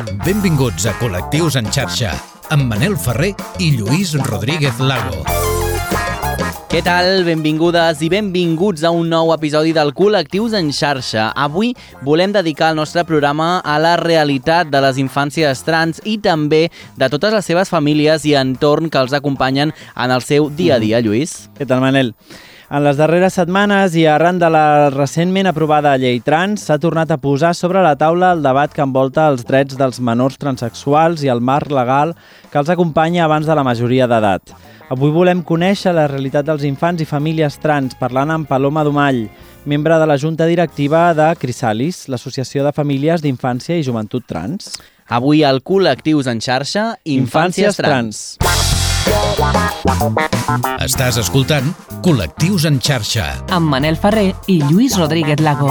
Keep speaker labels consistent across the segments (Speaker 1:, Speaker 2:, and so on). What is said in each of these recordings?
Speaker 1: Benvinguts a Col·lectius en xarxa, amb Manel Ferrer i Lluís Rodríguez Lago.
Speaker 2: Què tal? Benvingudes i benvinguts a un nou episodi del Col·lectius en xarxa. Avui volem dedicar el nostre programa a la realitat de les infàncies trans i també de totes les seves famílies i entorn que els acompanyen en el seu dia a dia, Lluís.
Speaker 3: Què tal, Manel? En les darreres setmanes i arran de la recentment aprovada llei trans, s'ha tornat a posar sobre la taula el debat que envolta els drets dels menors transexuals i el marc legal que els acompanya abans de la majoria d'edat. Avui volem conèixer la realitat dels infants i famílies trans parlant amb Paloma Domall, membre de la Junta Directiva de Crisalis, l'Associació de Famílies d'Infància i Joventut Trans.
Speaker 2: Avui al Col·lectius en xarxa, Infàncies, Infàncies trans. trans.
Speaker 1: Estàs escoltant Col·lectius en xarxa
Speaker 4: amb Manel Ferrer i Lluís Rodríguez Lago.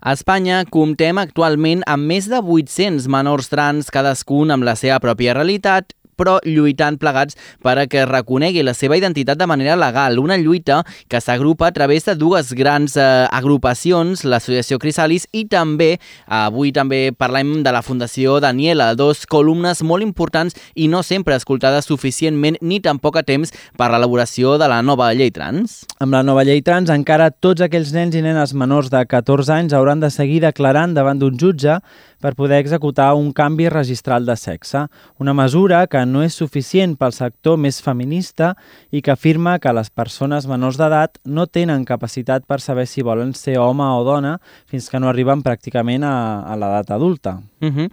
Speaker 2: A Espanya comptem actualment amb més de 800 menors trans, cadascun amb la seva pròpia realitat però lluitant plegats per a que reconegui la seva identitat de manera legal. Una lluita que s'agrupa a través de dues grans eh, agrupacions, l'Associació Crisalis i també, avui també parlem de la Fundació Daniela, dos columnes molt importants i no sempre escoltades suficientment ni tampoc a temps per l'elaboració de la nova llei trans.
Speaker 3: Amb la nova llei trans, encara tots aquells nens i nenes menors de 14 anys hauran de seguir declarant davant d'un jutge per poder executar un canvi registral de sexe, una mesura que no és suficient pel sector més feminista i que afirma que les persones menors d'edat no tenen capacitat per saber si volen ser home o dona fins que no arriben pràcticament a, a l'edat adulta.
Speaker 2: Uh -huh.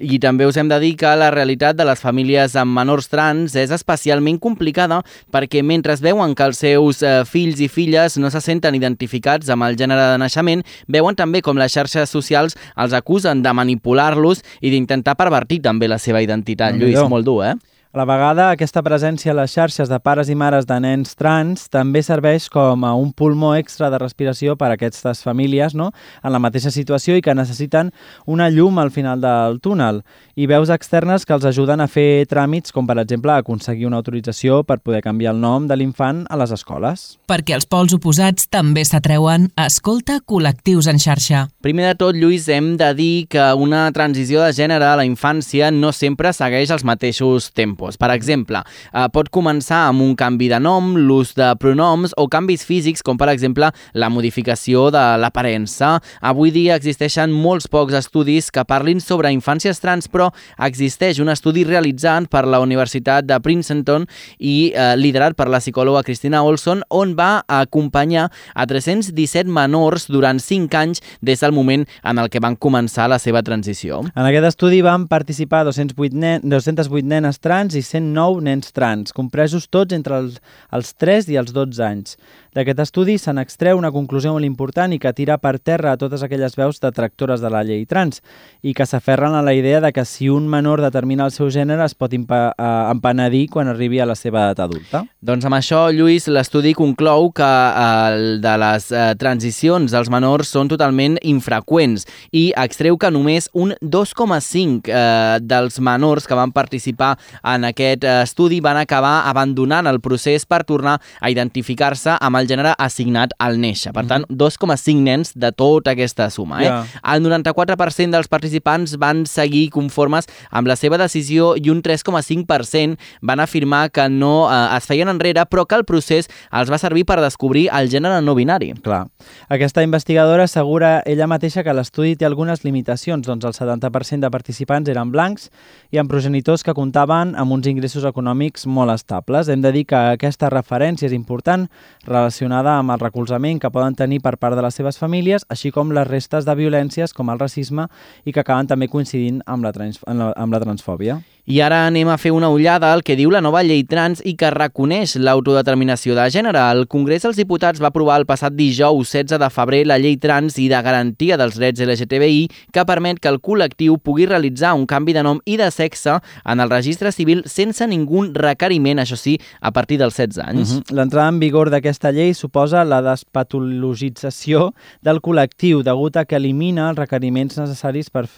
Speaker 2: I també us hem de dir que la realitat de les famílies amb menors trans és especialment complicada perquè mentre veuen que els seus eh, fills i filles no se senten identificats amb el gènere de naixement, veuen també com les xarxes socials els acusen de manipular-los i d'intentar pervertir també la seva identitat. No, Lluís, molt dur, eh?
Speaker 3: A la vegada, aquesta presència a les xarxes de pares i mares de nens trans també serveix com a un pulmó extra de respiració per a aquestes famílies no? en la mateixa situació i que necessiten una llum al final del túnel i veus externes que els ajuden a fer tràmits com, per exemple, aconseguir una autorització per poder canviar el nom de l'infant a les escoles.
Speaker 4: Perquè els pols oposats també s'atreuen, escolta col·lectius en xarxa.
Speaker 2: Primer de tot, Lluís, hem de dir que una transició de gènere a la infància no sempre segueix els mateixos tempos tipus. Per exemple, eh, pot començar amb un canvi de nom, l'ús de pronoms o canvis físics, com per exemple la modificació de l'aparença. Avui dia existeixen molts pocs estudis que parlin sobre infàncies trans, però existeix un estudi realitzat per la Universitat de Princeton i eh, liderat per la psicòloga Cristina Olson, on va acompanyar a 317 menors durant 5 anys des del moment en el que van començar la seva transició.
Speaker 3: En aquest estudi van participar 208, nen 208 nenes trans i 109 nens trans, compresos tots entre els, els 3 i els 12 anys. D'aquest estudi se n'extreu una conclusió molt important i que tira per terra a totes aquelles veus detractores de la llei trans i que s'aferren a la idea de que si un menor determina el seu gènere es pot eh, empenedir quan arribi a la seva edat adulta.
Speaker 2: Doncs amb això, Lluís, l'estudi conclou que el de les eh, transicions dels menors són totalment infreqüents i extreu que només un 2,5 eh, dels menors que van participar en aquest eh, estudi van acabar abandonant el procés per tornar a identificar-se amb el el gènere assignat al néixer. Per tant, 2,5 nens de tota aquesta suma. Eh? Yeah. El 94% dels participants van seguir conformes amb la seva decisió i un 3,5% van afirmar que no eh, es feien enrere, però que el procés els va servir per descobrir el gènere no binari.
Speaker 3: Clar. Aquesta investigadora assegura ella mateixa que l'estudi té algunes limitacions, doncs el 70% de participants eren blancs i amb progenitors que comptaven amb uns ingressos econòmics molt estables. Hem de dir que aquesta referència és important relacionada amb el recolzament que poden tenir per part de les seves famílies, així com les restes de violències com el racisme i que acaben també coincidint amb la, trans amb la, amb la transfòbia.
Speaker 2: I ara anem a fer una ullada al que diu la nova llei trans i que reconeix l'autodeterminació de gènere. El Congrés dels Diputats va aprovar el passat dijous 16 de febrer la llei trans i de garantia dels drets LGTBI que permet que el col·lectiu pugui realitzar un canvi de nom i de sexe en el registre civil sense ningú requeriment, això sí, a partir dels 16 anys. Uh
Speaker 3: -huh. L'entrada en vigor d'aquesta llei suposa la despatologització del col·lectiu degut a que elimina els requeriments necessaris per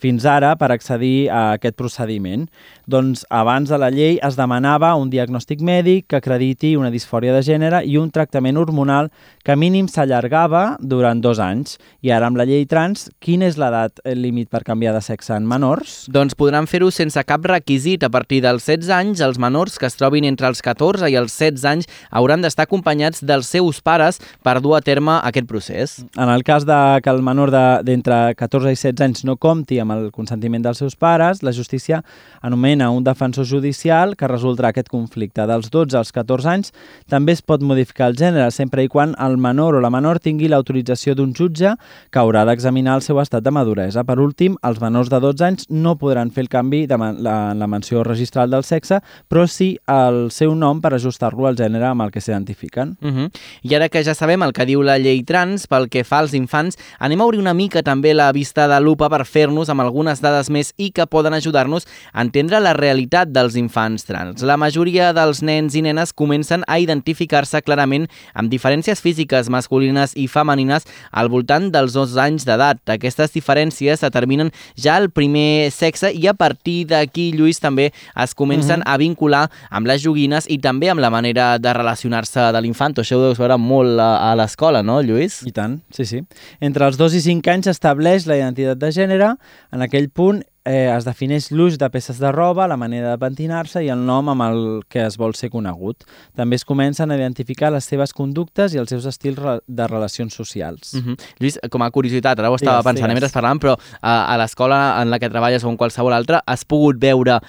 Speaker 3: fins ara per accedir a aquest procediment. Doncs abans de la llei es demanava un diagnòstic mèdic que acrediti una disfòria de gènere i un tractament hormonal que mínim s'allargava durant dos anys. I ara amb la llei trans, quina és l'edat límit per canviar de sexe en menors?
Speaker 2: Doncs podran fer-ho sense cap requisit. A partir dels 16 anys, els menors que es trobin entre els 14 i els 16 anys hauran d'estar acompanyats dels seus pares per dur a terme aquest procés.
Speaker 3: En el cas de que el menor d'entre de, 14 i 16 anys no compti amb el consentiment dels seus pares, la justícia anomena un defensor judicial que resoldrà aquest conflicte. Dels 12 als 14 anys també es pot modificar el gènere, sempre i quan el menor o la menor tingui l'autorització d'un jutge que haurà d'examinar el seu estat de maduresa. Per últim, els menors de 12 anys no podran fer el canvi de la, la menció registral del sexe, però sí el seu nom per ajustar-lo al gènere amb el que s'identifiquen.
Speaker 2: Uh -huh. I ara que ja sabem el que diu la llei trans pel que fa als infants, anem a obrir una mica també la vista de lupa per fer-nos amb algunes dades més i que poden ajudar-nos a entendre la realitat dels infants trans. La majoria dels nens i nenes comencen a identificar-se clarament amb diferències físiques masculines i femenines al voltant dels dos anys d'edat. Aquestes diferències determinen ja el primer sexe i a partir d'aquí, Lluís, també es comencen uh -huh. a vincular amb les joguines i també amb la manera de relacionar-se de l'infant. Això ho deus veure molt a, a l'escola, no, Lluís?
Speaker 3: I tant, sí, sí. Entre els 2 i 5 anys s'estableix la identitat de gènere. En aquell punt eh, es defineix l'ús de peces de roba, la manera de pentinar-se i el nom amb el que es vol ser conegut. També es comencen a identificar les seves conductes i els seus estils de relacions socials.
Speaker 2: Uh -huh. Lluís, com a curiositat, ara ho estava digues, pensant digues. mentre parlant, però a, a l'escola en la que treballes o en qualsevol altra, has pogut veure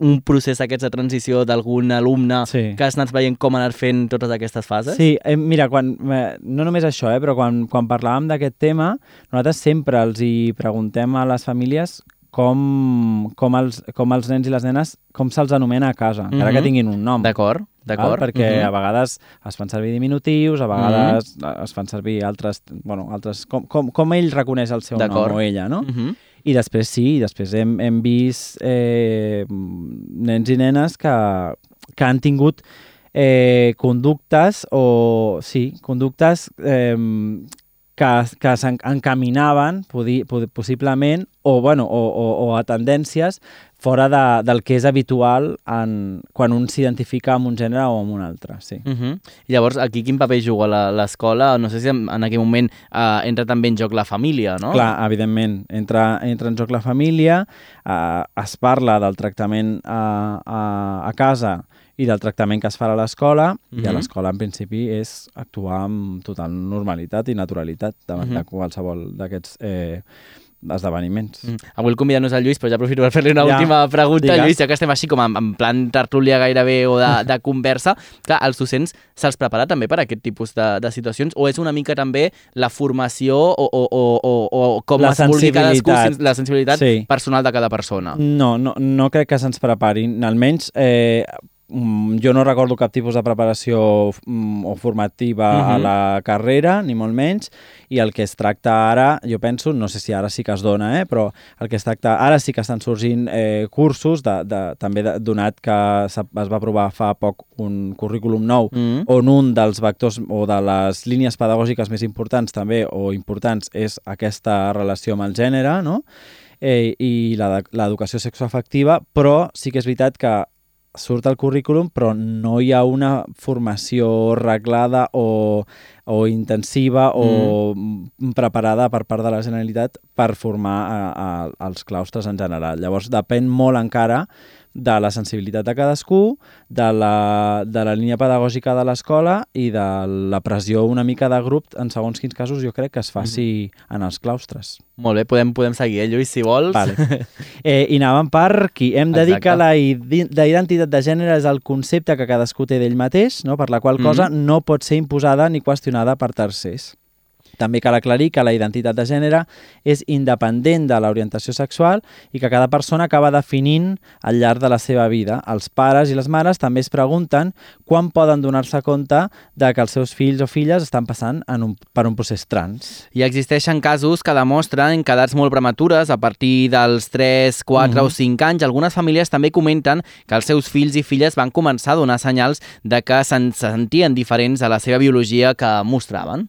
Speaker 2: un procés aquests de transició d'algun alumne sí. que has anat veient com anar fent totes aquestes fases?
Speaker 3: Sí, eh, mira, quan, eh, no només això, eh, però quan, quan parlàvem d'aquest tema, nosaltres sempre els hi preguntem a les famílies com, com, els, com els nens i les nenes, com se'ls anomena a casa, mm -hmm. encara que mhm. tinguin un nom.
Speaker 2: D'acord, d'acord.
Speaker 3: Perquè mm -hmm. a vegades es fan servir diminutius, a vegades mm -hmm. es fan servir altres... Bueno, altres com, com, com ell reconeix el seu nom o ella, no? Mm -hmm. I després sí, després hem, hem vist eh, nens i nenes que, que han tingut eh, conductes o, sí, conductes eh, que, que s'encaminaven possiblement o, bueno, o, o, o a tendències fora de, del que és habitual en, quan un s'identifica amb un gènere o amb un altre. Sí.
Speaker 2: Uh -huh. Llavors, aquí quin paper juga l'escola? No sé si en, en aquell moment uh, entra també en joc la família, no?
Speaker 3: Clar, evidentment. Entra, entra en joc la família, uh, es parla del tractament a, a, a casa i del tractament que es fa a l'escola, uh -huh. i a l'escola, en principi, és actuar amb total normalitat i naturalitat davant uh -huh. de qualsevol d'aquests... Eh, esdeveniments. Mm.
Speaker 2: Avui el convidat no és el Lluís, però ja aprofito per fer-li una ja. última pregunta. Digues. Lluís, ja que estem així com en, en plan tertúlia gairebé o de, de conversa, clar, els docents se'ls prepara també per aquest tipus de, de situacions o és una mica també la formació o, o, o, o, o com la es vulgui cadascú, la sensibilitat sí. personal de cada persona?
Speaker 3: No, no, no crec que se'ns preparin. Almenys eh, jo no recordo cap tipus de preparació mm, o formativa uh -huh. a mhm. la carrera, ni molt menys, i el que es tracta ara, jo penso, no sé si ara sí que es dona, eh, però el que es tracta, ara sí que estan sorgint eh, cursos, de, de, també de, donat que es va aprovar fa poc un currículum nou, uh mhm. -huh. on un dels vectors o de les línies pedagògiques més importants també, o importants, és aquesta relació amb el gènere, no? eh, i l'educació sexoafectiva, però sí que és veritat que surt al currículum, però no hi ha una formació reglada o, o intensiva mm. o preparada per part de la Generalitat per formar a, a, als claustres en general. Llavors, depèn molt encara de la sensibilitat de cadascú, de la, de la línia pedagògica de l'escola i de la pressió una mica de grup, en segons quins casos jo crec que es faci mm -hmm. en els claustres.
Speaker 2: Molt bé, podem, podem seguir, eh, Lluís, si vols.
Speaker 3: Vale. Eh, I anàvem per aquí. Hem de Exacte. dir que la, la identitat de gènere és el concepte que cadascú té d'ell mateix, no? per la qual cosa mm -hmm. no pot ser imposada ni qüestionada per tercers. També cal aclarir que la identitat de gènere és independent de l'orientació sexual i que cada persona acaba definint al llarg de la seva vida. Els pares i les mares també es pregunten quan poden donar-se compte de que els seus fills o filles estan passant en un, per un procés trans.
Speaker 2: I existeixen casos que demostren que edats molt prematures, a partir dels 3, 4 mm -hmm. o 5 anys, algunes famílies també comenten que els seus fills i filles van començar a donar senyals de que se'n sentien diferents a la seva biologia que mostraven.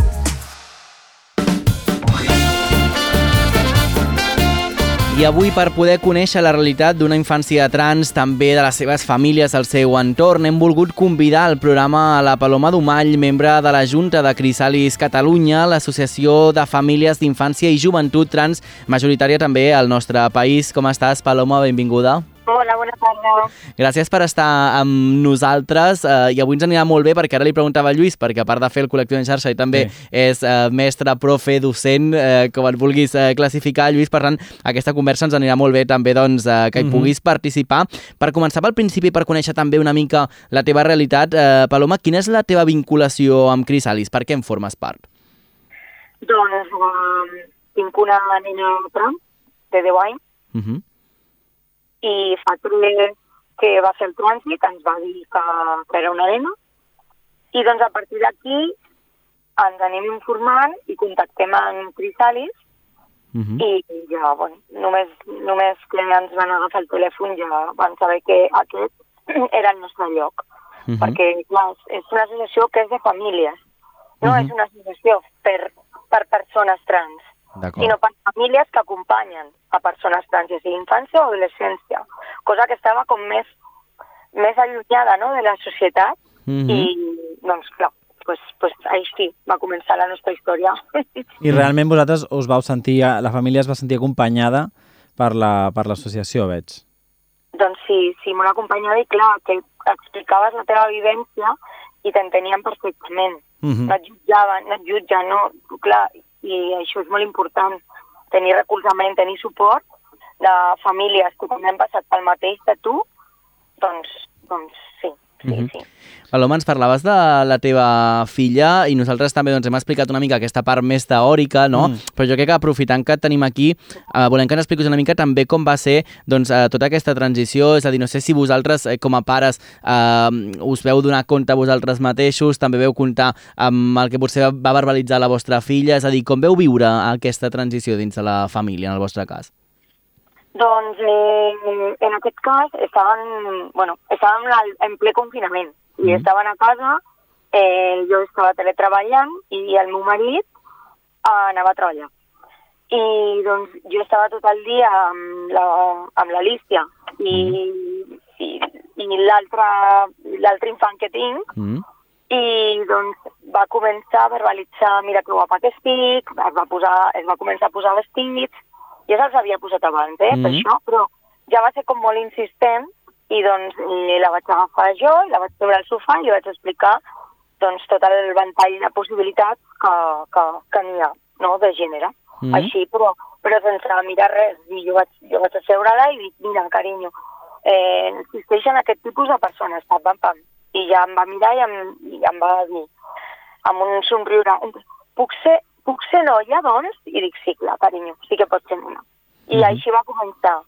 Speaker 2: I avui, per poder conèixer la realitat d'una infància trans, també de les seves famílies al seu entorn, hem volgut convidar al programa a la Paloma Domall, membre de la Junta de Crisalis Catalunya, l'associació de famílies d'infància i joventut trans, majoritària també al nostre país. Com estàs, Paloma? Benvinguda.
Speaker 5: Hola, bona tarda.
Speaker 2: Gràcies per estar amb nosaltres eh, i avui ens anirà molt bé perquè ara li preguntava a Lluís, perquè a part de fer el col·lectiu en xarxa i també sí. és eh, mestre, profe, docent, eh, com et vulguis eh, classificar, Lluís, per tant, aquesta conversa ens anirà molt bé també doncs, eh, que hi mm -hmm. puguis participar. Per començar pel principi, per conèixer també una mica la teva realitat, eh, Paloma, quina és la teva vinculació amb Crisalis? Per què en formes part?
Speaker 5: Doncs um, tinc una nena trans de 10 anys
Speaker 2: Uh -huh.
Speaker 5: I fa tres que va fer el trànsit, ens va dir que, que era una nena i doncs a partir d'aquí ens anem informant i contactem amb Crisalis
Speaker 2: Uh -huh.
Speaker 5: i ja, bueno, només, només que ens van agafar el telèfon ja van saber que aquest era el nostre lloc.
Speaker 2: Uh -huh.
Speaker 5: Perquè, clar, és una associació que és de famílies, no
Speaker 2: Mhm.
Speaker 5: és una associació per, per persones trans. Sinó per famílies que acompanyen a persones trans, ja sigui infància o adolescència, cosa que estava com més, més allunyada no, de la societat
Speaker 2: Mhm.
Speaker 5: i, doncs, clar, pues, pues, així va començar la nostra història.
Speaker 3: I realment vosaltres us vau sentir, la família es va sentir acompanyada per la- per l'associació, veig.
Speaker 5: Doncs sí, sí, molt acompanyada i clar, que explicaves la teva vivència i t'entenien perfectament.
Speaker 3: Mhm.
Speaker 5: No et jutjaven, no et jutgen, no? Clar, i això és molt important, tenir recolzament, tenir suport de famílies. Que també han passat pel mateix que tu, doncs, doncs sí, sí,
Speaker 2: Mhm.
Speaker 5: sí.
Speaker 2: Paloma, ens parlaves de la teva filla i nosaltres també doncs, hem explicat una mica aquesta part més teòrica, no?
Speaker 3: Mm.
Speaker 2: Però jo crec que aprofitant que tenim aquí, eh, volem que ens expliquis una mica també com va ser doncs, eh, tota aquesta transició, és a dir, no sé si vosaltres eh, com a pares eh, us veu donar compte vosaltres mateixos, també veu comptar amb el que potser va verbalitzar la vostra filla, és a dir, com veu viure aquesta transició dins de la família, en el vostre cas?
Speaker 5: Doncs eh, en aquest cas estaven, bueno, estàvem al- en ple confinament i
Speaker 2: Mhm.
Speaker 5: estaven a casa, eh, jo estava teletreballant i el meu marit eh, anava a treballar. I doncs jo estava tot el dia amb la- amb l'Alícia i, i, i l'altre l'altre infant que tinc
Speaker 2: Mm?
Speaker 5: i doncs va començar a verbalitzar mira que guapa que estic, es va, posar, es va començar a posar vestits, ja se'ls havia posat abans, eh, per
Speaker 2: Mhm.
Speaker 5: això, però ja va ser com molt insistent i doncs eh, la vaig agafar jo i la vaig treure al sofà i li vaig explicar doncs tot el ventall de possibilitats que, que, que n'hi ha, no?, de gènere.
Speaker 2: Mhm.
Speaker 5: Així, però, però sense mirar res. I jo vaig, jo vaig asseure-la i dic, mira, carinyo, eh, existeixen aquest tipus de persones, pam, pam, pam. I ja em va mirar i em, i em va dir, amb un somriure, puc ser, puc ser noia, doncs? I dic, sí, clar, carinyo, sí que pots ser nena. I
Speaker 2: Mhm.
Speaker 5: així va començar.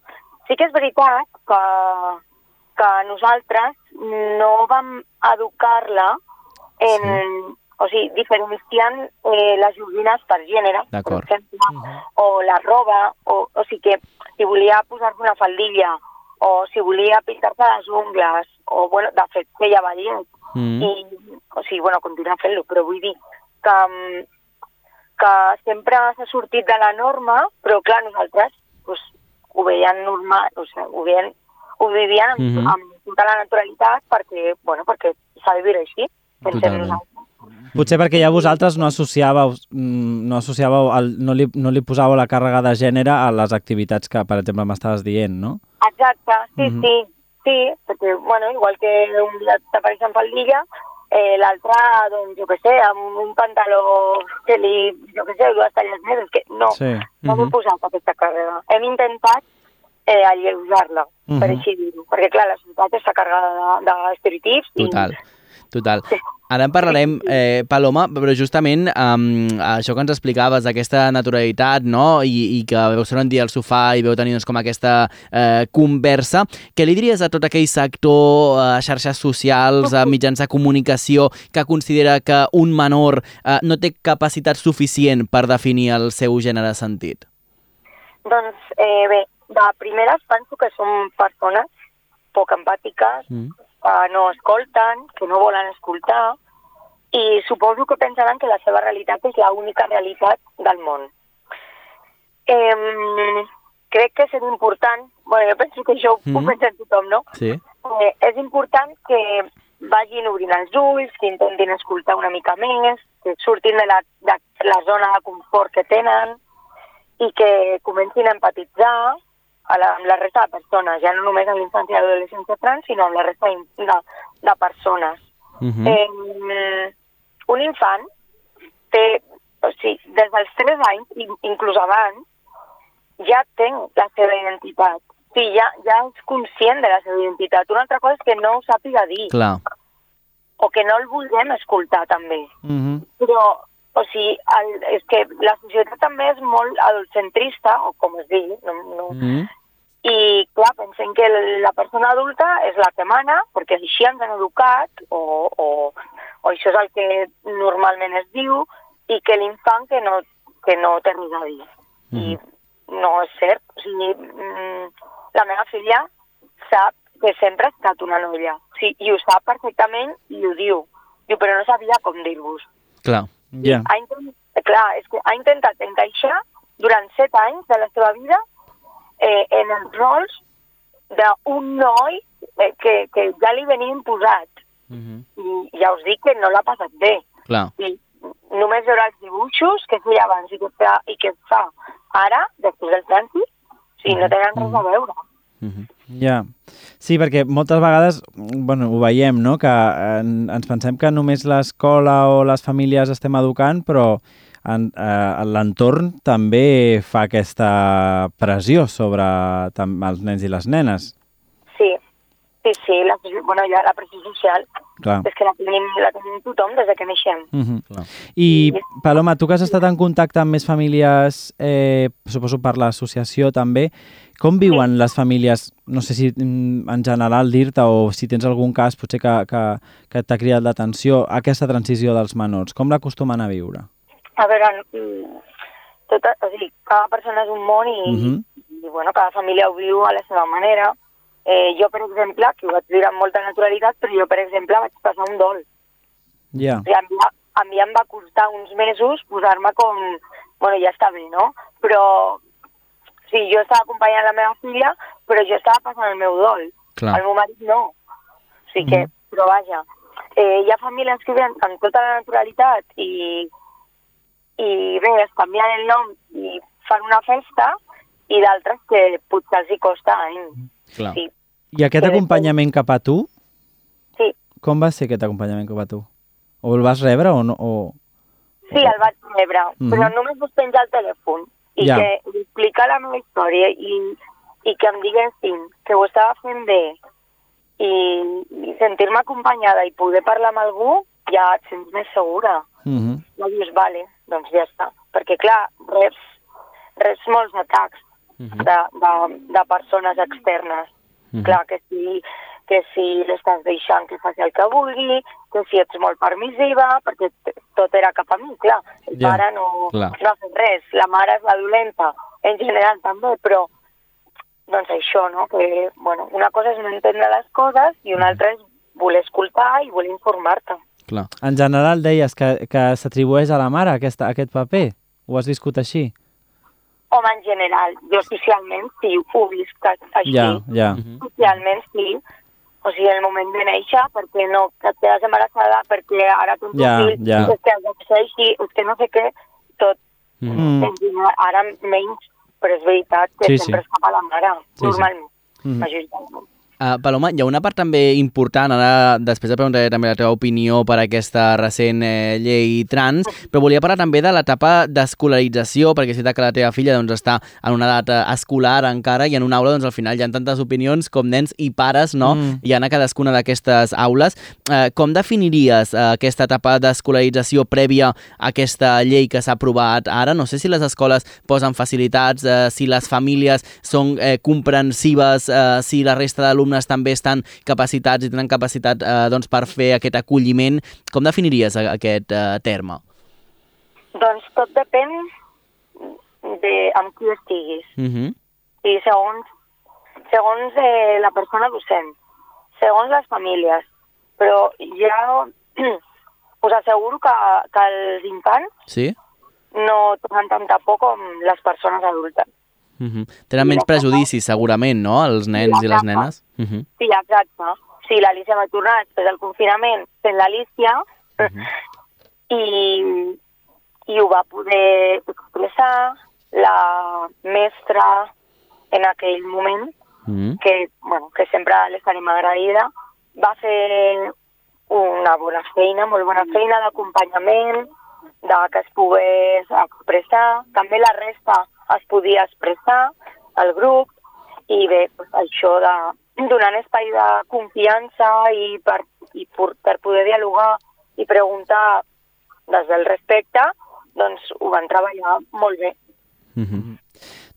Speaker 5: Sí que és veritat que, que nosaltres no vam educar-la en, o sigui, diferenciant eh, les joguines per gènere, per exemple, o la roba, o, o sigui que si volia posar-se una faldilla, o si volia pintar-se les ungles, o, bueno, de fet, feia ballet,
Speaker 2: Mm.
Speaker 5: i, o sigui, bueno, continua fent-lo, però vull dir que, mm, que sempre s'ha sortit de la norma, però clar, nosaltres pues, ho veiem normal, o sigui, ho, veiem, ho vivien amb,
Speaker 2: Mhm.
Speaker 5: amb tota la naturalitat perquè, bueno, perquè s'ha de viure així.
Speaker 3: Potser perquè ja vosaltres no associàveu, mm, no, associàveu el, no, li, no li posàveu la càrrega de gènere a les activitats que, per exemple, m'estaves dient, no?
Speaker 5: Exacte, sí,
Speaker 3: Mhm.
Speaker 5: sí, sí, perquè, bueno, igual que un dia t'apareix en faldilla, eh, l'altre, doncs, jo què sé, amb un pantaló que li, jo què sé, dues talles més, és que no,
Speaker 3: Sí.
Speaker 5: no
Speaker 2: Mhm.
Speaker 5: hem posat aquesta càrrega. Hem intentat eh, alleujar-la, per
Speaker 3: Mhm.
Speaker 5: així dir-ho, perquè, clar, la societat està carregada de- d'estereotips i
Speaker 2: Total. Total. Ara en parlarem, eh, Paloma, però justament um, això que ens explicaves, aquesta naturalitat, no?, I, i que veu ser un dia al sofà i veu tenir doncs, com aquesta eh, conversa, què li diries a tot aquell sector, a xarxes socials, a mitjans de comunicació, que considera que un menor eh, no té capacitat suficient per definir el seu gènere sentit?
Speaker 5: Doncs eh, bé, de primeres penso que som persones poc empàtiques,
Speaker 2: Mm.
Speaker 5: Que no escolten, que no volen escoltar, i suposo que pensaran que la seva realitat és l'única realitat del món. Eh, crec que és important, bueno, jo penso que això ho
Speaker 2: Mhm.
Speaker 5: mm. pensa tothom, no?
Speaker 2: Sí.
Speaker 5: Eh, és important que vagin obrint els ulls, que intentin escoltar una mica més, que surtin de la, de la zona de confort que tenen i que comencin a empatitzar a la, amb la resta de persones, ja no només amb l'infància i l'adolescència trans, sinó amb la resta de, de, de persones.
Speaker 2: Uh
Speaker 5: Mm.
Speaker 2: -huh.
Speaker 5: eh, un infant té, o sigui, des dels 3 anys, inclús abans, ja té la seva identitat. Sí, ja, ja és conscient de la seva identitat. Una altra cosa és que no ho sàpiga dir,
Speaker 2: Clar.
Speaker 5: o que no el vulguem escoltar, també.
Speaker 3: Mhm.
Speaker 5: Però, o sigui, el, és que la societat també és molt adultcentrista, o com es digui, no, no,
Speaker 2: Uh -huh.
Speaker 5: i, clar, pensem que la persona adulta és la que mana, perquè així ens han educat, o, o, o això és el que normalment es diu, i que l'infant que no, que no té res a dir. I no és cert. O sigui, mm, la meva filla sap que sempre ha estat una noia. Sí, I ho sap perfectament i ho diu. Diu, però no sabia com dir-vos.
Speaker 2: Clar.
Speaker 3: Ja.
Speaker 5: Ha intent... Clar, és que ha intentat encaixar durant set anys de la seva vida eh, en els rols d'un noi eh, que, que ja li venia imposat.
Speaker 2: Uh -huh.
Speaker 5: I ja us dic que no l'ha passat bé.
Speaker 2: Clar.
Speaker 5: I només veure els dibuixos que feia abans i que fa, i que fa ara, després del trànsit, sí, no tenen res a veure.
Speaker 2: Uh -huh.
Speaker 3: Ja, sí, perquè moltes vegades, bueno, ho veiem, no?, que en, ens pensem que només l'escola o les famílies estem educant, però en, eh, l'entorn també fa aquesta pressió sobre els nens i les nenes.
Speaker 5: Sí, sí, sí, la, bueno, ja la pressió social
Speaker 3: Clar.
Speaker 5: és que la tenim, la tenim tothom des de que neixem.
Speaker 3: Uh -huh.
Speaker 2: Clar.
Speaker 3: I, Paloma, tu que has estat en contacte amb més famílies, eh, suposo per l'associació també, com viuen les famílies, no sé si mm, en general dir-te o si tens algun cas potser que, que, que t'ha cridat l'atenció, aquesta transició dels menors, com l'acostumen a viure?
Speaker 5: A veure, mm, tota, o sigui, cada persona és un món i,
Speaker 3: Mhm.
Speaker 5: i bueno, cada família ho viu a la seva manera. Eh, jo, per exemple, que ho vaig viure amb molta naturalitat, però jo, per exemple, vaig passar un dol.
Speaker 3: Ja,
Speaker 5: O sigui, a, mi, a mi em va costar uns mesos posar-me com... Bueno, ja està bé, no? Però sí, jo estava acompanyant la meva filla, però jo estava passant el meu dol.
Speaker 2: Clar.
Speaker 5: El meu marit no. O sigui que, però vaja, eh, hi ha famílies que viuen amb tota la naturalitat i, i bé, es canvien el nom i fan una festa i d'altres que potser els hi costa anys.
Speaker 2: Clar.
Speaker 5: Sí,
Speaker 3: I aquest
Speaker 5: Sí,
Speaker 3: acompanyament cap a tu,
Speaker 5: sí.
Speaker 3: com va ser aquest acompanyament cap a tu? O el vas rebre o no? O...
Speaker 5: Sí, el vaig rebre,
Speaker 3: Mhm.
Speaker 5: però només vaig penjar el telèfon i
Speaker 3: Ja.
Speaker 5: que li explicar la meva història i, i que em diguessin que ho estava fent bé i, i sentir-me acompanyada i poder parlar amb algú, ja et sents més segura.
Speaker 3: Uh -huh.
Speaker 5: Ja dius, vale, doncs ja està. Perquè, clar, reps, reps molts atacs
Speaker 2: Mhm.
Speaker 5: de, de, de persones externes.
Speaker 2: Mhm.
Speaker 5: Clar, que si, que si l'estàs deixant que faci el que vulgui, que si ets molt permissiva, perquè tot era cap a mi, clar. El
Speaker 3: Ja,
Speaker 5: pare no,
Speaker 2: clar.
Speaker 5: no ha fet res, la mare és la dolenta, en general també, però doncs això, no? Que, bueno, una cosa és no entendre les coses i una altra és voler escoltar i voler informar-te.
Speaker 2: Clar.
Speaker 3: En general deies que, que s'atribueix a la mare aquesta, aquest paper? Ho has viscut així?
Speaker 5: Home, en general, jo socialment sí, ho visc així.
Speaker 3: Ja, ja.
Speaker 2: Mhm.
Speaker 5: Socialment sí. O sigui, el moment de néixer, perquè no, que et quedes embarassada, perquè ara tens
Speaker 3: Ja,
Speaker 5: un fill,
Speaker 3: ja.
Speaker 5: és que ser així, és que no sé què, tot.
Speaker 3: Mm.
Speaker 5: En general, Ara menys, però és veritat que
Speaker 3: Sí,
Speaker 5: sempre
Speaker 3: sí.
Speaker 5: és cap a la mare,
Speaker 3: Sí, sí.
Speaker 5: normalment,
Speaker 3: Mhm.
Speaker 5: majoritàriament.
Speaker 2: Uh, Paloma, hi ha una part també important, ara després de preguntaré també la teva opinió per aquesta recent eh, llei trans, però volia parlar també de l'etapa d'escolarització, perquè és que la teva filla doncs, està en una edat escolar encara i en una aula doncs, al final hi ha tantes opinions com nens i pares no? Mm. hi ha a cadascuna d'aquestes aules. Uh, com definiries uh, aquesta etapa d'escolarització prèvia a aquesta llei que s'ha aprovat ara? No sé si les escoles posen facilitats, uh, si les famílies són eh, comprensives, uh, si la resta d'alumnes alumnes també estan capacitats i tenen capacitat eh, doncs, per fer aquest acolliment. Com definiries aquest eh, terme?
Speaker 5: Doncs tot depèn de amb qui estiguis.
Speaker 2: Uh -huh.
Speaker 5: I segons, segons eh, la persona docent, segons les famílies. Però ja us asseguro que, que els infants
Speaker 2: sí?
Speaker 5: no tenen tanta por com les persones adultes.
Speaker 2: Uh -huh. Tenen menys prejudicis, segurament, no?, els nens i les nenes. Uh -huh.
Speaker 5: Sí, exacte. Sí, l'Alicia va tornar després del confinament fent l'Alicia uh -huh. i, i ho va poder expressar la mestra en aquell moment, uh -huh. que, bueno, que sempre l'estarem agraïda, va fer una bona feina, molt bona feina d'acompanyament, de que es pogués expressar. També la resta es podia expressar al grup i bé, doncs això de donant espai de confiança i per, i per, per poder dialogar i preguntar des del respecte, doncs ho van treballar molt bé.
Speaker 3: Mm -hmm.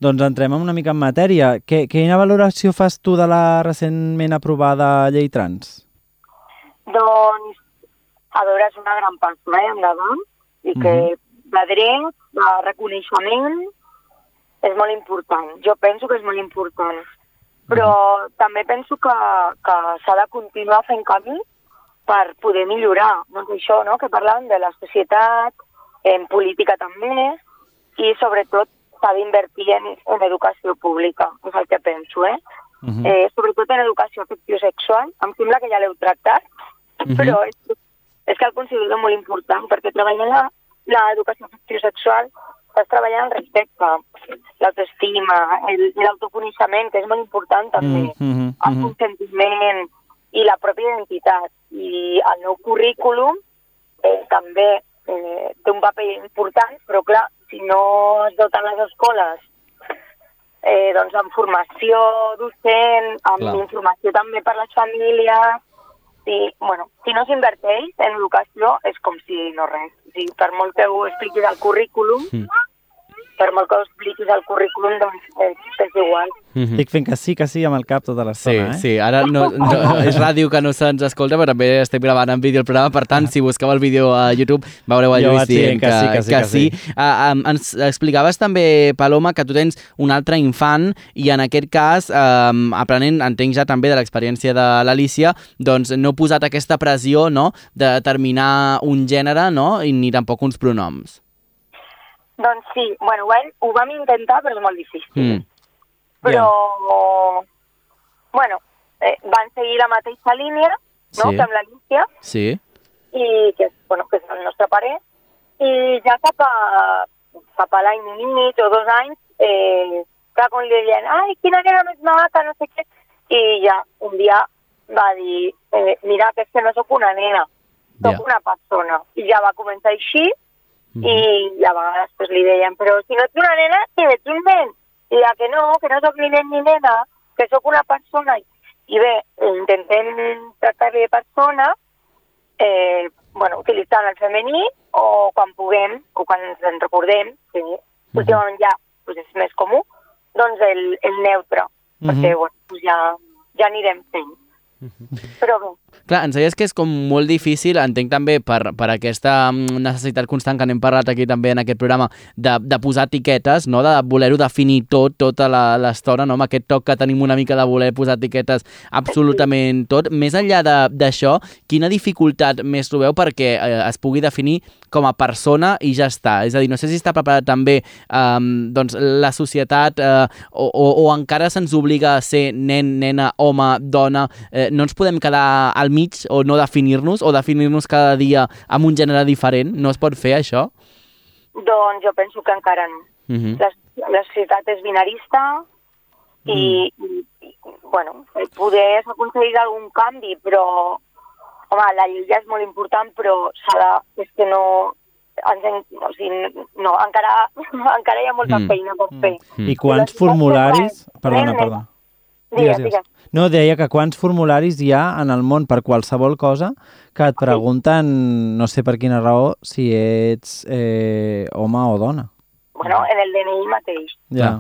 Speaker 3: Doncs entrem una mica en matèria. Que, quina valoració fas tu de la recentment aprovada llei trans?
Speaker 5: Doncs, a veure, és una gran passa eh, endavant i que mm -hmm. de drets, de reconeixement, és molt important. Jo penso que és molt important. Però mm. també penso que, que s'ha de continuar fent camí per poder millorar. Doncs això, no?, que parlàvem de la societat, en política també, i sobretot s'ha d'invertir en, en educació pública, és el que penso, eh? Uh -huh. eh sobretot en educació afectiu-sexual, em sembla que ja l'heu tractat, uh -huh. però és, és que el considero molt important, perquè treballar l'educació afectiu-sexual estàs treballant el respecte, l'autoestima, l'autoconeixement, que és molt important també, mm -hmm, el mm-hmm. consentiment i la pròpia identitat. I el nou currículum eh, també eh, té un paper important, però clar, si no es doten les escoles eh, doncs amb formació docent, amb clar. informació també per les famílies, si, bueno, si no s'inverteix en educació és com si no res. O sigui, per molt que ho expliquis al currículum, mm per molt que expliquis al currículum, doncs és, és igual.
Speaker 3: Mm -hmm. Estic fent que sí, que sí amb el cap tota l'estona,
Speaker 2: sí, eh? Sí, ara no, no, és ràdio que no se'ns escolta, però també estem gravant en vídeo el programa, per tant, si busqueu el vídeo a YouTube, veureu a Lluís dient que, que, sí, que, sí, que, que sí. sí. Uh, um, ens explicaves també, Paloma, que tu tens un altre infant i en aquest cas, um, aprenent, entenc ja també de l'experiència de l'Alicia, doncs no posat aquesta pressió no, de determinar un gènere no, i ni tampoc uns pronoms.
Speaker 5: Doncs sí, bueno, ho, ho vam intentar, però és molt difícil. Mm. Però, yeah. bueno, eh, van seguir la mateixa línia, no?, sí. que amb l'Alicia.
Speaker 2: Sí.
Speaker 5: I que, bueno, que és el nostre pare. I ja cap a, cap a l'any i mig o dos anys, eh, clar, quan li deien, ai, quina nena més maca, no sé què, i ja un dia va dir, eh, mira, que és que no sóc una nena, sóc yeah. una persona. I ja va començar així, Mm -hmm. I a vegades pues, li deien, però si no ets una nena, si ets un nen. I ja que no, que no sóc ni nen ni nena, que sóc una persona. I bé, intentem tractar de persona, eh, bueno, utilitzant el femení o quan puguem, o quan ens en recordem, que mm -hmm. últimament ja pues, és més comú, doncs el, el neutre, mm -hmm. perquè bueno, pues ja, ja anirem fent. Però bé.
Speaker 2: Clar, ens deies que és com molt difícil, entenc també per, per aquesta mm, necessitat constant que n'hem parlat aquí també en aquest programa, de, de posar etiquetes, no? de voler-ho definir tot, tota l'estona, no? amb aquest toc que tenim una mica de voler posar etiquetes absolutament tot. Més enllà d'això, quina dificultat més trobeu perquè eh, es pugui definir com a persona i ja està? És a dir, no sé si està preparat també eh, doncs, la societat eh, o, o, o encara se'ns obliga a ser nen, nena, home, dona, eh, no ens podem quedar al mig o no definir-nos o definir-nos cada dia amb un gènere diferent? No es pot fer això?
Speaker 5: Doncs jo penso que encara no. Uh -huh. la, la societat és binarista i, uh -huh. i, bueno, eh, poder aconseguir algun canvi, però, home, la llei ja és molt important, però s'ha de... és que no... Ens, en- o sigui, no, encara, encara hi ha molta
Speaker 2: Mm.
Speaker 5: feina per fer.
Speaker 2: Mm.
Speaker 3: I quants
Speaker 5: I
Speaker 3: formularis... Perdona, perdona.
Speaker 5: Digues, digues.
Speaker 3: No, deia que quants formularis hi ha en el món per qualsevol cosa que et pregunten, no sé per quina raó, si ets eh, home o dona.
Speaker 5: Bueno, en el DNI mateix.
Speaker 3: Ja.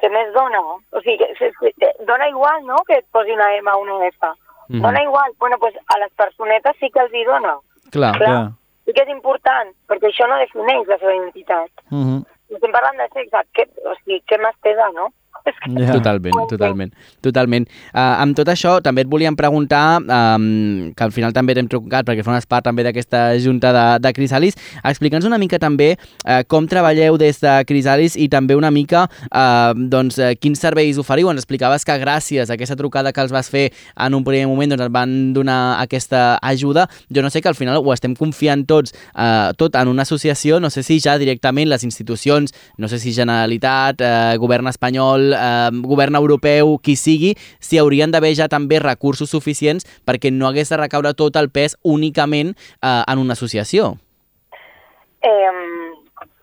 Speaker 5: Què més dona? O sigui, que, que, que, dona igual, no?, que et posi una M o una F.
Speaker 2: Mhm.
Speaker 5: Dona igual. Bueno, pues a les personetes sí que els hi dona.
Speaker 2: Clar.
Speaker 5: Clar.
Speaker 3: Ja.
Speaker 5: Sí que és important, perquè això no defineix la seva identitat.
Speaker 3: Mhm.
Speaker 5: Si estem parlant de sexe, què, o sigui, què més pesa, no? És que,
Speaker 3: Ja.
Speaker 2: Totalment, totalment, totalment. Uh, amb tot això, també et volíem preguntar, um, que al final també t'hem trucat perquè formes part també d'aquesta junta de, de Crisalis, explica'ns una mica també uh, com treballeu des de Crisalis i també una mica uh, doncs, uh, quins serveis oferiu. Ens explicaves que gràcies a aquesta trucada que els vas fer en un primer moment doncs et van donar aquesta ajuda. Jo no sé que al final ho estem confiant tots, uh, tot en una associació, no sé si ja directament les institucions, no sé si Generalitat, eh, govern espanyol, eh, govern europeu, qui sigui, si haurien d'haver ja també recursos suficients perquè no hagués de recaure tot el pes únicament eh, en una associació.
Speaker 5: eh,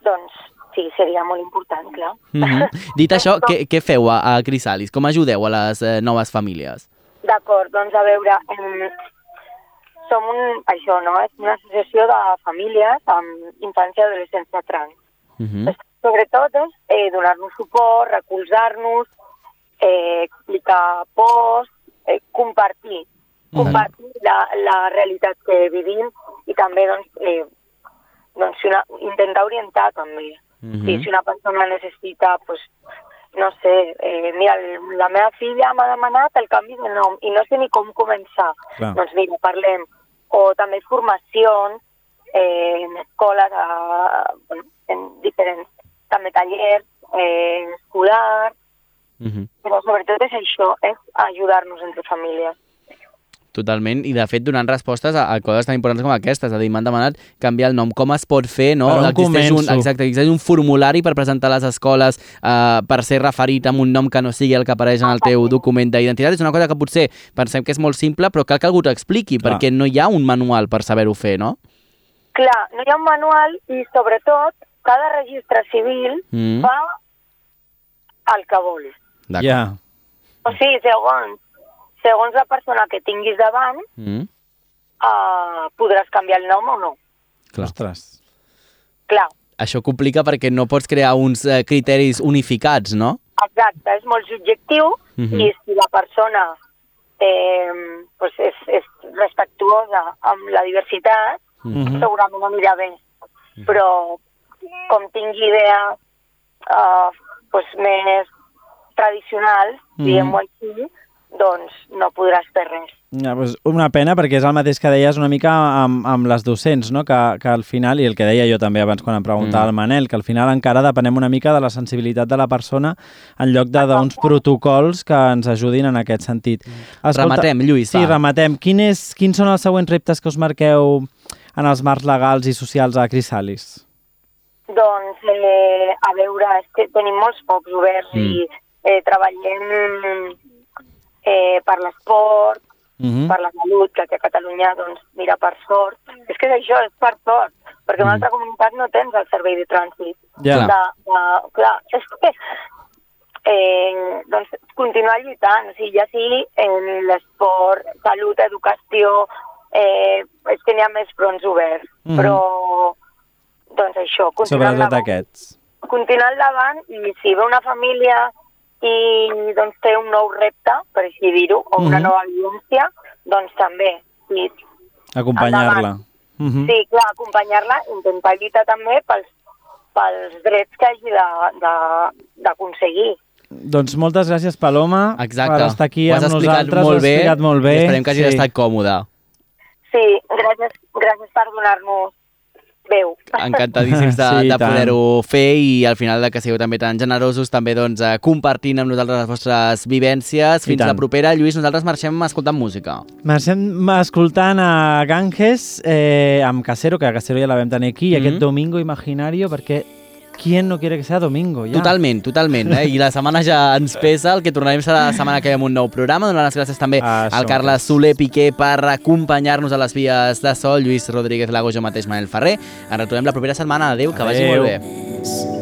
Speaker 5: doncs, sí, seria molt important, clar.
Speaker 2: Mm -hmm. Dit això, què, què feu a, a Crisalis? Com ajudeu a les eh, noves famílies?
Speaker 5: D'acord, doncs a veure, em, som un, això, no? És una associació de famílies amb infància i adolescència trans.
Speaker 2: Mm -hmm.
Speaker 5: Sobretot és eh, donar-nos suport, recolzar-nos, eh, explicar pors, eh, compartir, compartir la, la realitat que vivim i també doncs, eh, doncs si una, intentar orientar també.
Speaker 2: Mhm.
Speaker 5: Sí, si una persona necessita, pues, no sé, eh, mira, la meva filla m'ha demanat el canvi de nom i no sé ni com començar.
Speaker 3: Clar.
Speaker 5: Doncs mira, parlem. O també formacions eh, en escoles, a, bueno, en diferents, també tallers, eh, escolar,
Speaker 2: Mm -hmm.
Speaker 5: però sobretot és això, és ajudar-nos entre famílies.
Speaker 2: Totalment, i de fet donant respostes a, a coses tan importants com aquestes, és a dir, m'han demanat canviar el nom, com es pot fer, no? Existeix un, exacte, existeix un formulari per presentar a les escoles eh, per ser referit amb un nom que no sigui el que apareix en el teu document d'identitat. És una cosa que potser pensem que és molt simple, però cal que algú t'ho expliqui,
Speaker 3: Clar.
Speaker 2: perquè no hi ha un manual per saber-ho fer, no?
Speaker 5: Clar, no hi ha un manual i sobretot cada registre civil
Speaker 2: Mm.
Speaker 5: fa el que vol.
Speaker 2: D'acord.
Speaker 3: Ja.
Speaker 5: O sigui, segons, segons la persona que tinguis davant,
Speaker 2: Mm.
Speaker 5: uh, podràs canviar el nom o no.
Speaker 2: Clar.
Speaker 3: Ostres.
Speaker 5: Clar,
Speaker 2: Això complica perquè no pots crear uns eh, criteris unificats, no?
Speaker 5: exacte, és molt subjectiu
Speaker 2: Mhm.
Speaker 5: i si la persona eh, pues és, és respectuosa amb la diversitat,
Speaker 3: Mhm.
Speaker 5: segurament anirà bé. Però com tingui idees uh, pues més tradicionals,
Speaker 3: Mhm.
Speaker 5: diguem-ho així, doncs no podràs fer res.
Speaker 3: Ja, pues una pena perquè és el mateix que deies una mica amb, amb les docents, no? que, que al final, i el que deia jo també abans quan em preguntava
Speaker 2: Mm.
Speaker 3: el Manel, que al final encara depenem una mica de la sensibilitat de la persona en lloc de d'uns protocols que ens ajudin en aquest sentit.
Speaker 2: Rematem, Lluís,
Speaker 3: Sí,
Speaker 2: va.
Speaker 3: rematem. Quin és, quins són els següents reptes que us marqueu en els marcs legals i socials a Crisalis?
Speaker 5: Doncs, eh, a veure, és que tenim molts pocs oberts
Speaker 2: Mm.
Speaker 5: i eh, treballem eh, per l'esport,
Speaker 3: Mm
Speaker 5: per la salut, que aquí a Catalunya, doncs, mira, per sort. És que és això, és per sort, perquè en una altra comunitat no tens el servei de trànsit.
Speaker 3: Ja.
Speaker 5: De, de, clar, és que eh, doncs, continuar lluitant, o sigui, ja sigui en l'esport, salut, educació, eh, és que n'hi ha més fronts oberts,
Speaker 3: Mhm.
Speaker 5: però doncs això, continuar
Speaker 3: Sobretot
Speaker 5: endavant
Speaker 3: aquests.
Speaker 5: continuar endavant i si ve una família i doncs té un nou repte, per així dir-ho, o una
Speaker 3: Mhm.
Speaker 5: nova vivència, doncs també. Sí,
Speaker 3: Acompanyar-la.
Speaker 5: Endavant.
Speaker 3: Mhm.
Speaker 5: sí clar, acompanyar-la, intentar lluitar també pels, pels drets que hagi de- de- d'aconseguir.
Speaker 3: Doncs moltes gràcies, Paloma,
Speaker 2: Exacte.
Speaker 3: per estar aquí amb nosaltres.
Speaker 2: molt
Speaker 3: Ho has
Speaker 2: bé,
Speaker 3: explicat molt bé.
Speaker 2: i esperem que hagi estat còmode.
Speaker 5: Sí, gràcies, gràcies per donar-nos veu.
Speaker 2: Encantadíssims de,
Speaker 3: Sí,
Speaker 2: de poder-ho fer i al final de que sigueu també tan generosos també doncs, eh, compartint amb nosaltres les vostres vivències. Fins la propera. Lluís, nosaltres marxem escoltant música.
Speaker 3: Marxem escoltant a Ganges eh, amb Casero, que a Casero ja la vam tenir aquí, i
Speaker 2: Mhm.
Speaker 3: aquest Domingo Imaginario, perquè ¿quién no quiere que sea domingo? Ja.
Speaker 2: Totalment, totalment. Eh? I la setmana ja ens pesa, el que tornarem serà la setmana que ve amb un nou programa. Donar les gràcies també
Speaker 3: Ah,
Speaker 2: al Carles Soler Piqué per acompanyar-nos a les vies de sol, Lluís Rodríguez Lago, jo mateix, Manel Ferrer. Ens retrobem la propera setmana. Adéu, que vagi
Speaker 3: Adéu.
Speaker 2: molt bé.